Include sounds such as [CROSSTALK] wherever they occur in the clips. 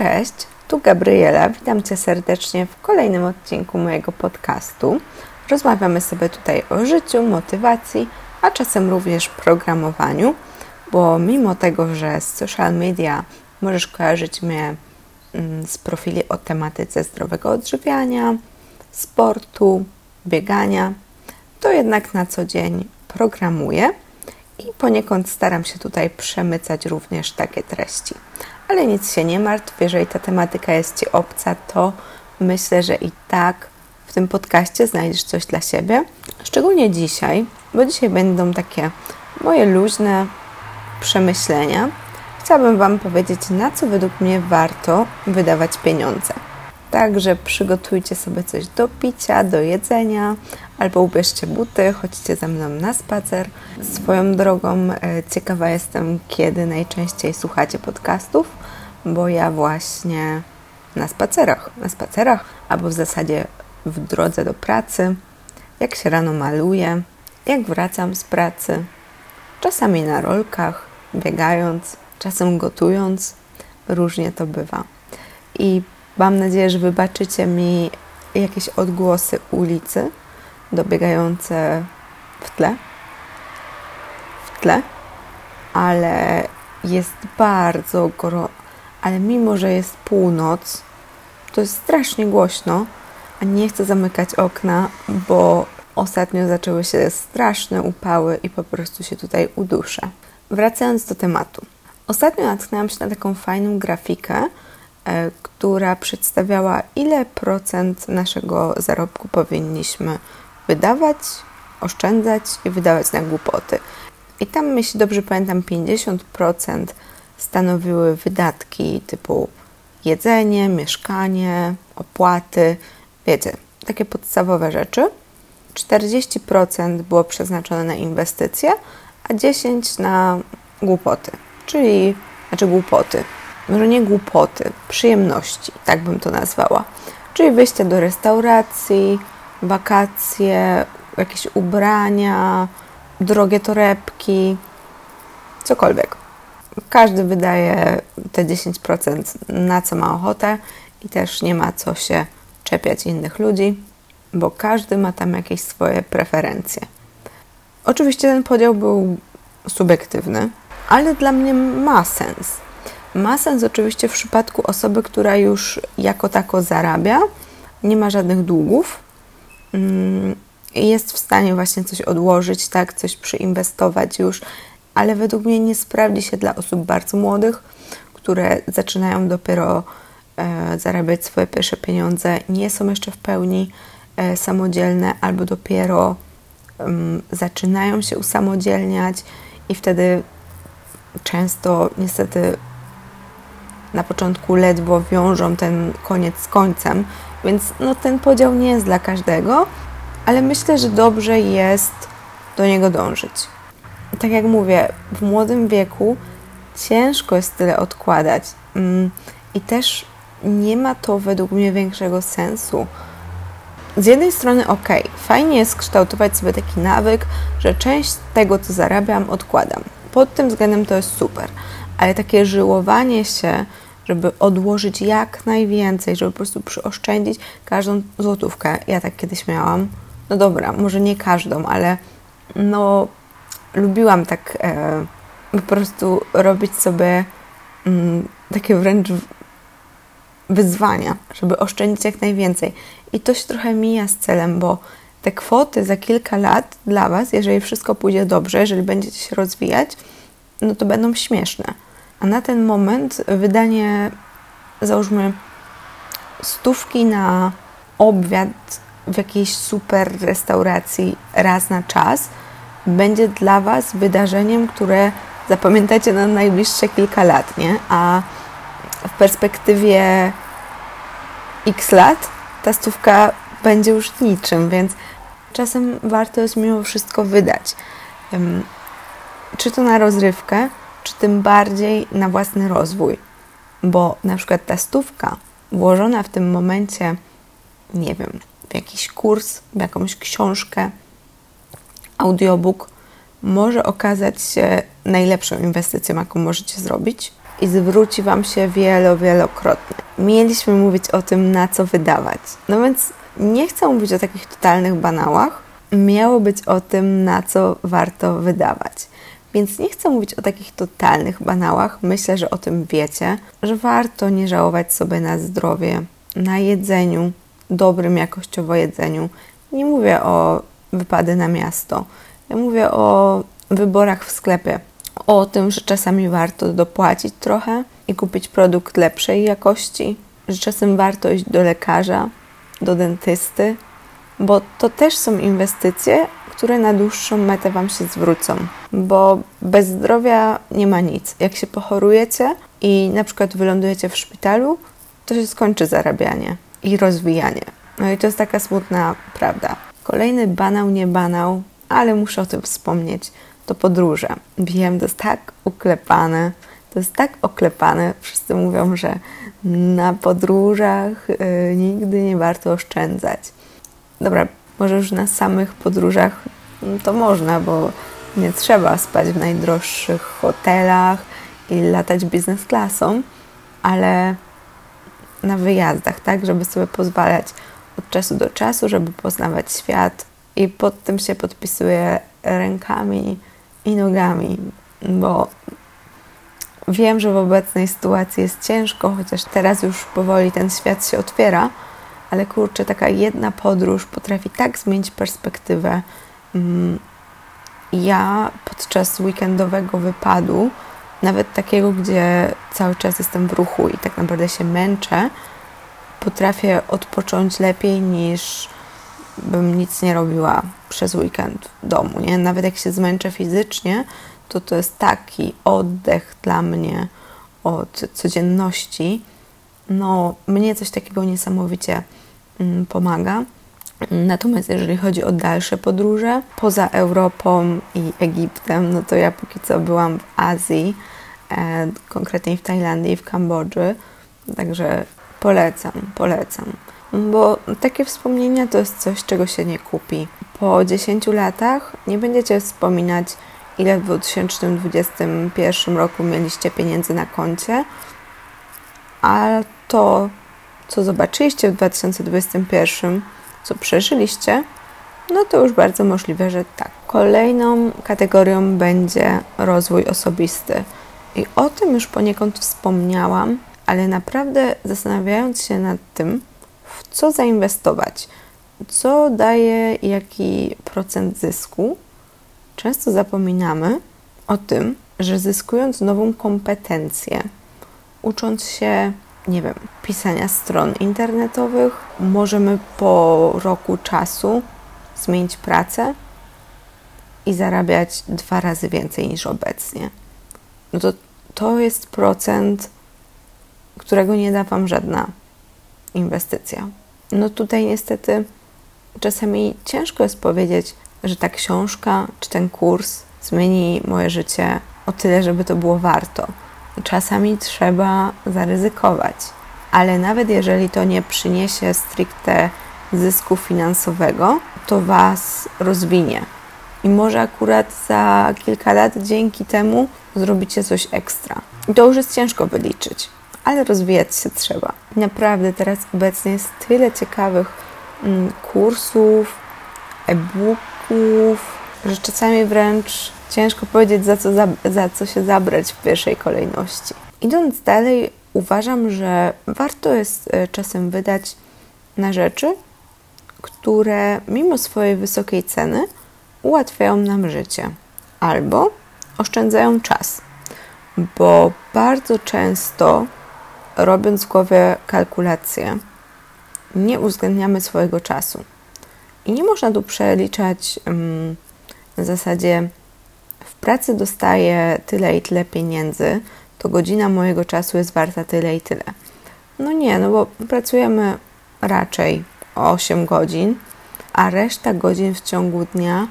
Cześć, tu Gabriela. Witam Cię serdecznie w kolejnym odcinku mojego podcastu. Rozmawiamy sobie tutaj o życiu, motywacji, a czasem również programowaniu, bo mimo tego, że z social media możesz kojarzyć mnie mm, z profili o tematyce zdrowego odżywiania, sportu, biegania, to jednak na co dzień programuję i poniekąd staram się tutaj przemycać również takie treści. Ale nic się nie martw, jeżeli ta tematyka jest Ci obca, to myślę, że i tak w tym podcaście znajdziesz coś dla siebie. Szczególnie dzisiaj, bo dzisiaj będą takie moje luźne przemyślenia. Chciałabym Wam powiedzieć, na co według mnie warto wydawać pieniądze. Także przygotujcie sobie coś do picia, do jedzenia, albo ubierzcie buty, chodźcie ze mną na spacer. Swoją drogą e, ciekawa jestem, kiedy najczęściej słuchacie podcastów, bo ja właśnie na spacerach, na spacerach, albo w zasadzie w drodze do pracy, jak się rano maluję, jak wracam z pracy, czasami na rolkach, biegając, czasem gotując, różnie to bywa. I mam nadzieję, że wybaczycie mi jakieś odgłosy ulicy dobiegające w tle. W tle, ale jest bardzo gorąco. Ale mimo, że jest północ, to jest strasznie głośno, a nie chcę zamykać okna, bo ostatnio zaczęły się straszne upały i po prostu się tutaj uduszę. Wracając do tematu. Ostatnio natknęłam się na taką fajną grafikę, e, która przedstawiała, ile procent naszego zarobku powinniśmy wydawać, oszczędzać i wydawać na głupoty. I tam, jeśli dobrze pamiętam, 50% stanowiły wydatki typu jedzenie, mieszkanie, opłaty, wiecie, takie podstawowe rzeczy. 40% było przeznaczone na inwestycje, a 10% na głupoty, czyli, znaczy głupoty, może nie głupoty, przyjemności, tak bym to nazwała. Czyli wyjście do restauracji, wakacje, jakieś ubrania, drogie torebki, cokolwiek. Każdy wydaje te 10% na co ma ochotę i też nie ma co się czepiać innych ludzi, bo każdy ma tam jakieś swoje preferencje. Oczywiście ten podział był subiektywny, ale dla mnie ma sens. Ma sens oczywiście w przypadku osoby, która już jako tako zarabia, nie ma żadnych długów mm, i jest w stanie właśnie coś odłożyć, tak, coś przyinwestować już, ale według mnie nie sprawdzi się dla osób bardzo młodych, które zaczynają dopiero e, zarabiać swoje pierwsze pieniądze, nie są jeszcze w pełni e, samodzielne albo dopiero um, zaczynają się usamodzielniać i wtedy często niestety na początku ledwo wiążą ten koniec z końcem, więc no, ten podział nie jest dla każdego, ale myślę, że dobrze jest do niego dążyć. Tak jak mówię, w młodym wieku ciężko jest tyle odkładać mm, i też nie ma to według mnie większego sensu. Z jednej strony, ok, fajnie jest kształtować sobie taki nawyk, że część tego, co zarabiam, odkładam. Pod tym względem to jest super, ale takie żyłowanie się, żeby odłożyć jak najwięcej, żeby po prostu przyoszczędzić każdą złotówkę. Ja tak kiedyś miałam. No dobra, może nie każdą, ale no lubiłam tak e, po prostu robić sobie mm, takie wręcz wyzwania, żeby oszczędzić jak najwięcej. I to się trochę mija z celem, bo te kwoty za kilka lat dla Was, jeżeli wszystko pójdzie dobrze, jeżeli będziecie się rozwijać, no to będą śmieszne. A na ten moment wydanie, załóżmy, stówki na obiad w jakiejś super restauracji raz na czas będzie dla Was wydarzeniem, które zapamiętacie na najbliższe kilka lat, nie? A w perspektywie x lat ta stówka będzie już niczym, więc czasem warto jest mimo wszystko wydać. Czy to na rozrywkę, czy tym bardziej na własny rozwój. Bo na przykład ta stówka włożona w tym momencie, nie wiem, w jakiś kurs, w jakąś książkę, audiobook, może okazać się najlepszą inwestycją, jaką możecie zrobić. i zwróci Wam się wielo, wielokrotnie. Mieliśmy mówić o tym, na co wydawać. No więc nie chcę mówić o takich totalnych banałach. Miało być o tym, na co warto wydawać. Więc nie chcę mówić o takich totalnych banałach. Myślę, że o tym wiecie, że warto nie żałować sobie na zdrowie, na jedzeniu, dobrym jakościowo jedzeniu. Nie mówię o wypady na miasto. Ja mówię o wyborach w sklepie. O tym, że czasami warto dopłacić trochę i kupić produkt lepszej jakości, że czasem warto iść do lekarza, do dentysty, bo to też są inwestycje, które na dłuższą metę Wam się zwrócą, bo bez zdrowia nie ma nic. Jak się pochorujecie i na przykład wylądujecie w szpitalu, to się skończy zarabianie i rozwijanie. No i to jest taka smutna prawda. Kolejny banał, nie banał, ale muszę o tym wspomnieć, to podróże. Wiem, to jest tak uklepane, to jest tak oklepane. Wszyscy mówią, że na podróżach yy, nigdy nie warto oszczędzać. Dobra, może już na samych podróżach no to można, bo nie trzeba spać w najdroższych hotelach i latać biznes klasą, ale na wyjazdach, tak, żeby sobie pozwalać od czasu do czasu, żeby poznawać świat i pod tym się podpisuję rękami i nogami, bo wiem, że w obecnej sytuacji jest ciężko, chociaż teraz już powoli ten świat się otwiera, ale kurczę, taka jedna podróż potrafi tak zmienić perspektywę. Mm, ja podczas weekendowego wypadu, nawet takiego, gdzie cały czas jestem w ruchu i tak naprawdę się męczę, potrafię odpocząć lepiej niż bym nic nie robiła przez weekend w domu. Nie? Nawet jak się zmęczę fizycznie, to to jest taki oddech dla mnie od codzienności. No, mnie coś takiego niesamowicie mm, pomaga. Natomiast jeżeli chodzi o dalsze podróże, poza Europą i Egiptem, no to ja póki co byłam w Azji, e, konkretnie w Tajlandii i w Kambodży, także polecam, polecam. Bo takie wspomnienia to jest coś, czego się nie kupi. Po 10 latach nie będziecie wspominać, ile w 2021 roku mieliście pieniędzy na koncie, a to, co zobaczyliście w 2021, co przeżyliście, no to już bardzo możliwe, że tak. Kolejną kategorią będzie rozwój osobisty. I o tym już poniekąd wspomniałam, ale naprawdę zastanawiając się nad tym, w co zainwestować, co daje jaki procent zysku, często zapominamy o tym, że zyskując nową kompetencję, ucząc się, nie wiem, pisania stron internetowych, możemy po roku czasu zmienić pracę i zarabiać dwa razy więcej niż obecnie. No to to jest procent, którego nie da Wam żadna inwestycja. No tutaj niestety czasami ciężko jest powiedzieć, że ta książka czy ten kurs zmieni moje życie o tyle, żeby to było warto. Czasami trzeba zaryzykować, ale nawet jeżeli to nie przyniesie stricte zysku finansowego, to Was rozwinie. I może akurat za kilka lat dzięki temu zrobicie coś ekstra. I to już jest ciężko wyliczyć, ale rozwijać się trzeba. Naprawdę teraz obecnie jest tyle ciekawych mm, kursów, e-booków, że czasami wręcz ciężko powiedzieć, za co, za, za co się zabrać w pierwszej kolejności. Idąc dalej, uważam, że warto jest e, czasem wydać na rzeczy, które mimo swojej wysokiej ceny ułatwiają nam życie albo oszczędzają czas, bo bardzo często robiąc w głowie kalkulacje, nie uwzględniamy swojego czasu. I nie można tu przeliczać um, na zasadzie w pracy dostaję tyle i tyle pieniędzy, to godzina mojego czasu jest warta tyle i tyle. No nie, no bo pracujemy raczej 8 godzin, a reszta godzin w ciągu dnia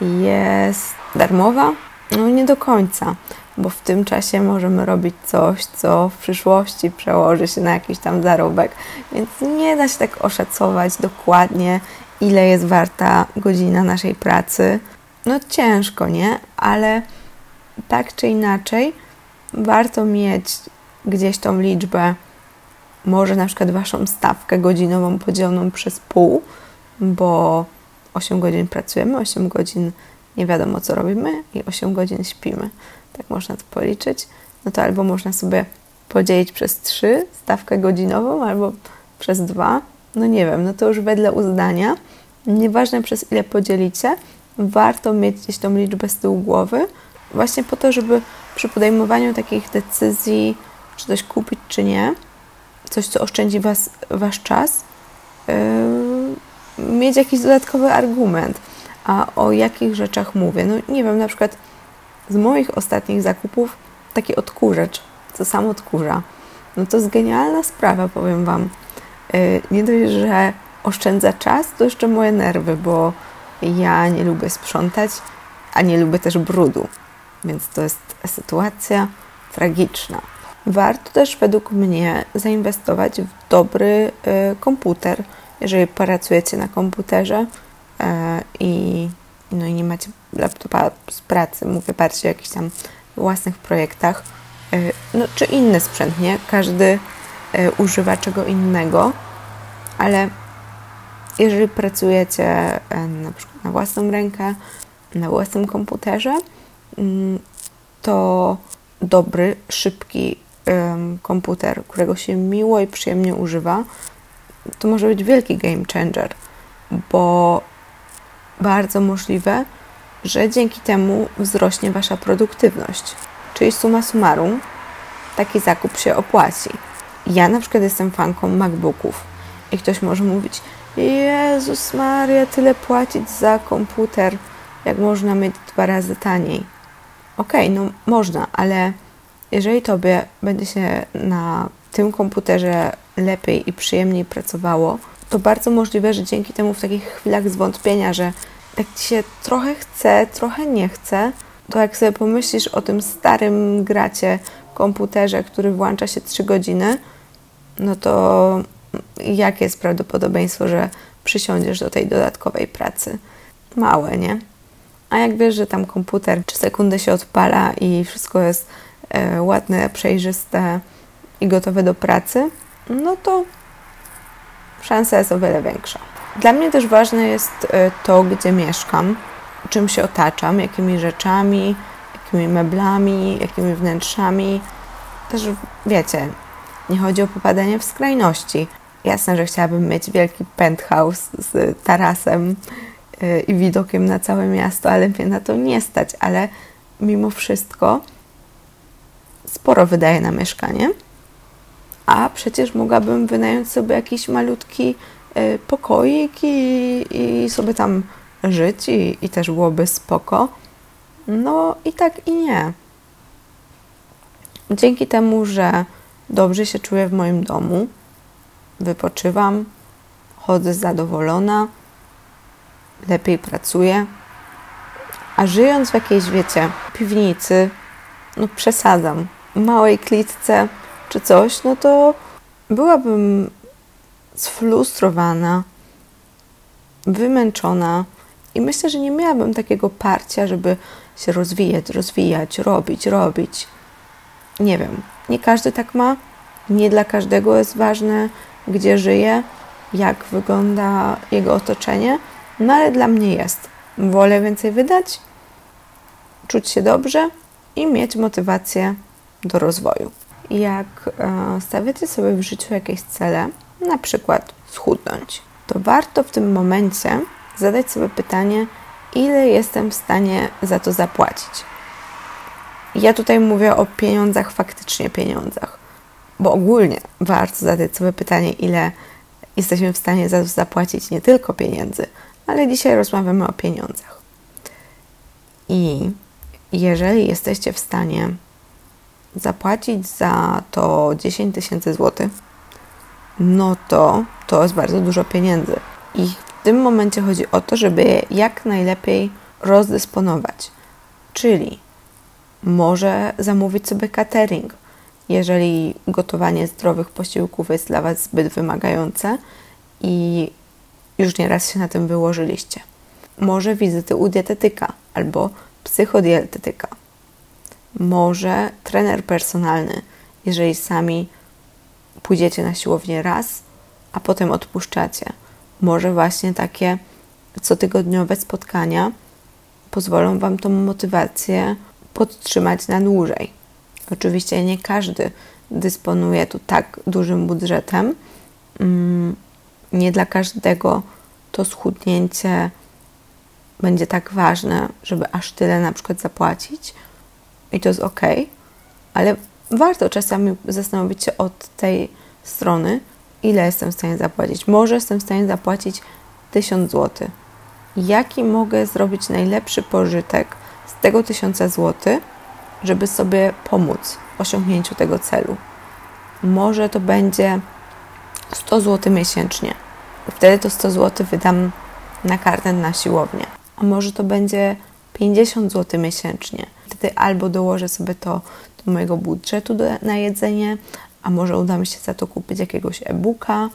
jest darmowa? No nie do końca, bo w tym czasie możemy robić coś, co w przyszłości przełoży się na jakiś tam zarobek, więc nie da się tak oszacować dokładnie, ile jest warta godzina naszej pracy. No ciężko, nie? Ale tak czy inaczej, warto mieć gdzieś tą liczbę, może na przykład waszą stawkę godzinową podzieloną przez pół, bo 8 godzin pracujemy, 8 godzin nie wiadomo co robimy i 8 godzin śpimy. Tak można to policzyć. No to albo można sobie podzielić przez 3 stawkę godzinową, albo przez 2. No nie wiem, no to już wedle uznania. Nieważne przez ile podzielicie, warto mieć gdzieś tą liczbę z tyłu głowy, właśnie po to, żeby przy podejmowaniu takich decyzji, czy coś kupić, czy nie, coś, co oszczędzi was, wasz czas, yy, mieć jakiś dodatkowy argument. A o jakich rzeczach mówię? No nie wiem, na przykład z moich ostatnich zakupów taki odkurzacz, co sam odkurza. No to jest genialna sprawa, powiem Wam. Yy, nie dość, że oszczędza czas, to jeszcze moje nerwy, bo ja nie lubię sprzątać, a nie lubię też brudu. Więc to jest sytuacja tragiczna. Warto też według mnie zainwestować w dobry y, komputer, jeżeli pracujecie na komputerze y, i, no i nie macie laptopa z pracy, mówię bardziej o jakichś tam własnych projektach, y, no, czy inny sprzęt, nie? Każdy używa czego innego, ale jeżeli pracujecie na przykład na własną rękę, na własnym komputerze, mm, to dobry, szybki komputer, którego się miło i przyjemnie używa, to może być wielki game changer, bo bardzo możliwe, że dzięki temu wzrośnie Wasza produktywność. Czyli suma summarum, taki zakup się opłaci. Ja na przykład jestem fanką MacBooków i ktoś może mówić, Jezus Maria, tyle płacić za komputer, jak można mieć dwa razy taniej. Okej, okay, no można, ale jeżeli Tobie będzie się na tym komputerze lepiej i przyjemniej pracowało, to bardzo możliwe, że dzięki temu w takich chwilach zwątpienia, że tak Ci się trochę chce, trochę nie chce, to jak sobie pomyślisz o tym starym gracie komputerze, który włącza się 3 godziny, no to jakie jest prawdopodobieństwo, że przysiądziesz do tej dodatkowej pracy? Małe, nie? A jak wiesz, że tam komputer 3 sekundy się odpala i wszystko jest e, ładne, przejrzyste i gotowe do pracy, no to szansa jest o wiele większa. Dla mnie też ważne jest e, to, gdzie mieszkam, czym się otaczam, jakimi rzeczami, jakimi meblami, jakimi wnętrzami. Też wiecie, nie chodzi o popadanie w skrajności. Jasne, że chciałabym mieć wielki penthouse z tarasem yy, i widokiem na całe miasto, ale mnie na to nie stać. Ale mimo wszystko sporo wydaje na mieszkanie. A przecież mogłabym wynająć sobie jakiś malutki yy, pokoik i, i, sobie tam żyć i, i też byłoby spoko. No i tak i nie. Dzięki temu, że dobrze się czuję w moim domu, wypoczywam, chodzę zadowolona, lepiej pracuję. A żyjąc w jakiejś, wiecie, piwnicy, no przesadzam, małej klitce czy coś, no to byłabym sfrustrowana, wymęczona i myślę, że nie miałabym takiego parcia, żeby się rozwijać, rozwijać, robić, robić. Nie wiem, nie każdy tak ma, nie dla każdego jest ważne, gdzie żyje, jak wygląda jego otoczenie, no ale dla mnie jest. Wolę więcej wydać, czuć się dobrze i mieć motywację do rozwoju. Jak e, stawiacie sobie w życiu jakieś cele, na przykład schudnąć, to warto w tym momencie zadać sobie pytanie, ile jestem w stanie za to zapłacić. Ja tutaj mówię o pieniądzach, faktycznie pieniądzach bo ogólnie warto zadać sobie pytanie, ile jesteśmy w stanie za to zapłacić nie tylko pieniędzy, ale dzisiaj rozmawiamy o pieniądzach. I jeżeli jesteście w stanie zapłacić za to 10 tysięcy złotych, no to to jest bardzo dużo pieniędzy. I w tym momencie chodzi o to, żeby je jak najlepiej rozdysponować. Czyli może zamówić sobie catering, jeżeli gotowanie zdrowych posiłków jest dla Was zbyt wymagające i już nieraz się na tym wyłożyliście. Może wizyty u dietetyka albo psychodietetyka. Może trener personalny, jeżeli sami pójdziecie na siłownię raz, a potem odpuszczacie. Może właśnie takie cotygodniowe spotkania pozwolą Wam tą motywację podtrzymać na dłużej. Oczywiście nie każdy dysponuje tu tak dużym budżetem. Mm, nie dla każdego to schudnięcie będzie tak ważne, żeby aż tyle na przykład zapłacić i to jest ok, ale warto czasami zastanowić się od tej strony, ile jestem w stanie zapłacić. Może jestem w stanie zapłacić 1000 zł. Jaki mogę zrobić najlepszy pożytek z tego 1000 zł, żeby sobie pomóc w osiągnięciu tego celu? Może to będzie 100 zł miesięcznie. Wtedy to 100 zł wydam na kartę na siłownię. A może to będzie 50 zł miesięcznie. Wtedy albo dołożę sobie to do mojego budżetu na jedzenie, a może uda mi się za to kupić jakiegoś e-booka,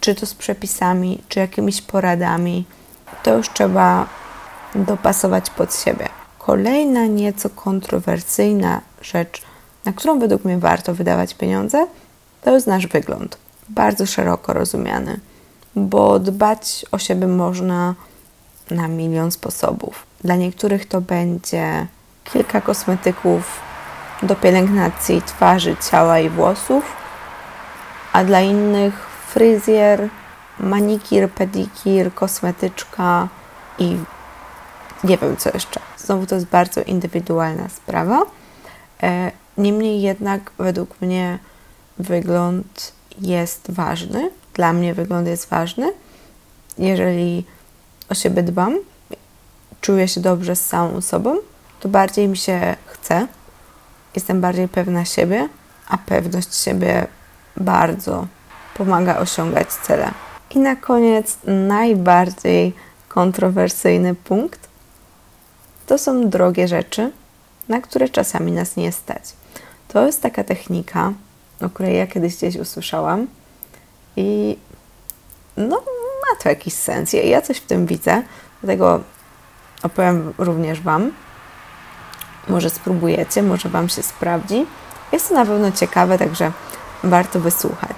czy to z przepisami, czy jakimiś poradami. To już trzeba dopasować pod siebie. Kolejna nieco kontrowersyjna rzecz, na którą według mnie warto wydawać pieniądze, to jest nasz wygląd. Bardzo szeroko rozumiany, bo dbać o siebie można na milion sposobów. Dla niektórych to będzie kilka kosmetyków do pielęgnacji twarzy, ciała i włosów, a dla innych fryzjer, manikir, pedikir, kosmetyczka i nie wiem co jeszcze. Znowu to jest bardzo indywidualna sprawa. E, niemniej jednak według mnie wygląd jest ważny. Dla mnie wygląd jest ważny. Jeżeli o siebie dbam, czuję się dobrze z samą sobą, to bardziej mi się chce, jestem bardziej pewna siebie, a pewność siebie bardzo pomaga osiągać cele. I na koniec najbardziej kontrowersyjny punkt to są drogie rzeczy, na które czasami nas nie stać. To jest taka technika, o której ja kiedyś gdzieś usłyszałam i no, ma to jakiś sens. Ja, ja coś w tym widzę, dlatego opowiem również Wam. Może spróbujecie, może Wam się sprawdzi. Jest to na pewno ciekawe, także warto wysłuchać.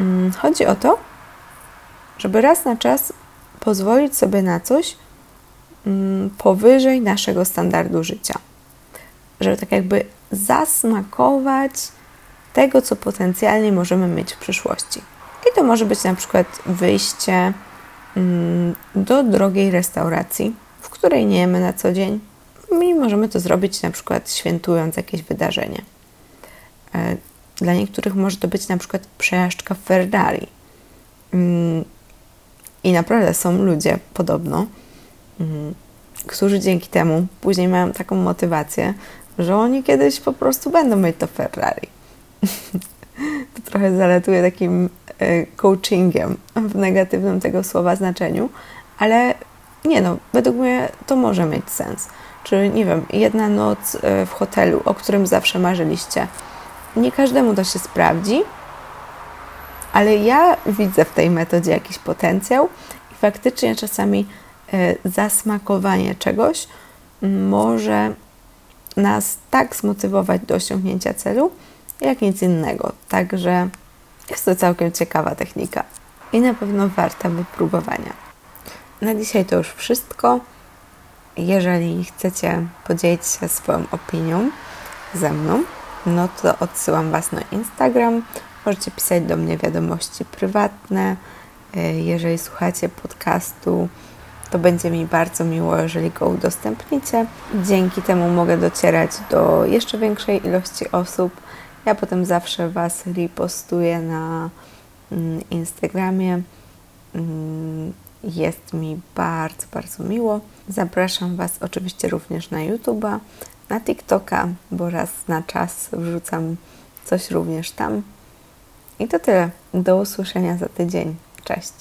Mm, chodzi o to, żeby raz na czas pozwolić sobie na coś mm, powyżej naszego standardu życia. Żeby tak jakby zasmakować tego, co potencjalnie możemy mieć w przyszłości. I to może być na przykład wyjście mm, do drogiej restauracji, w której nie jemy na co dzień. I możemy to zrobić na przykład świętując jakieś wydarzenie. E, dla niektórych może to być na przykład przejażdżka w Ferrari. Mm, I naprawdę są ludzie podobno, mm, którzy dzięki temu później mają taką motywację, że oni kiedyś po prostu będą mieć to Ferrari. [LAUGHS] to trochę zaletuje takim e, coachingiem w negatywnym tego słowa znaczeniu, ale nie no, według mnie to może mieć sens. Czy nie wiem, jedna noc e, w hotelu, o którym zawsze marzyliście. Nie każdemu to się sprawdzi, ale ja widzę w tej metodzie jakiś potencjał i faktycznie czasami e, zasmakowanie czegoś może nas tak zmotywować do osiągnięcia celu, jak nic innego. Także jest to całkiem ciekawa technika i na pewno warta wypróbowania. Na dzisiaj to już wszystko. Jeżeli chcecie podzielić się swoją opinią ze mną, no to odsyłam Was na Instagram. Możecie pisać do mnie wiadomości prywatne. E, jeżeli słuchacie podcastu, to będzie mi bardzo miło, jeżeli go udostępnicie. Dzięki temu mogę docierać do jeszcze większej ilości osób. Ja potem zawsze Was repostuję na mm, Instagramie. Jest mi bardzo, bardzo miło. Zapraszam Was oczywiście również na YouTube'a, na TikToka, bo raz na czas wrzucam coś również tam. I to tyle. Do usłyszenia za tydzień. Cześć.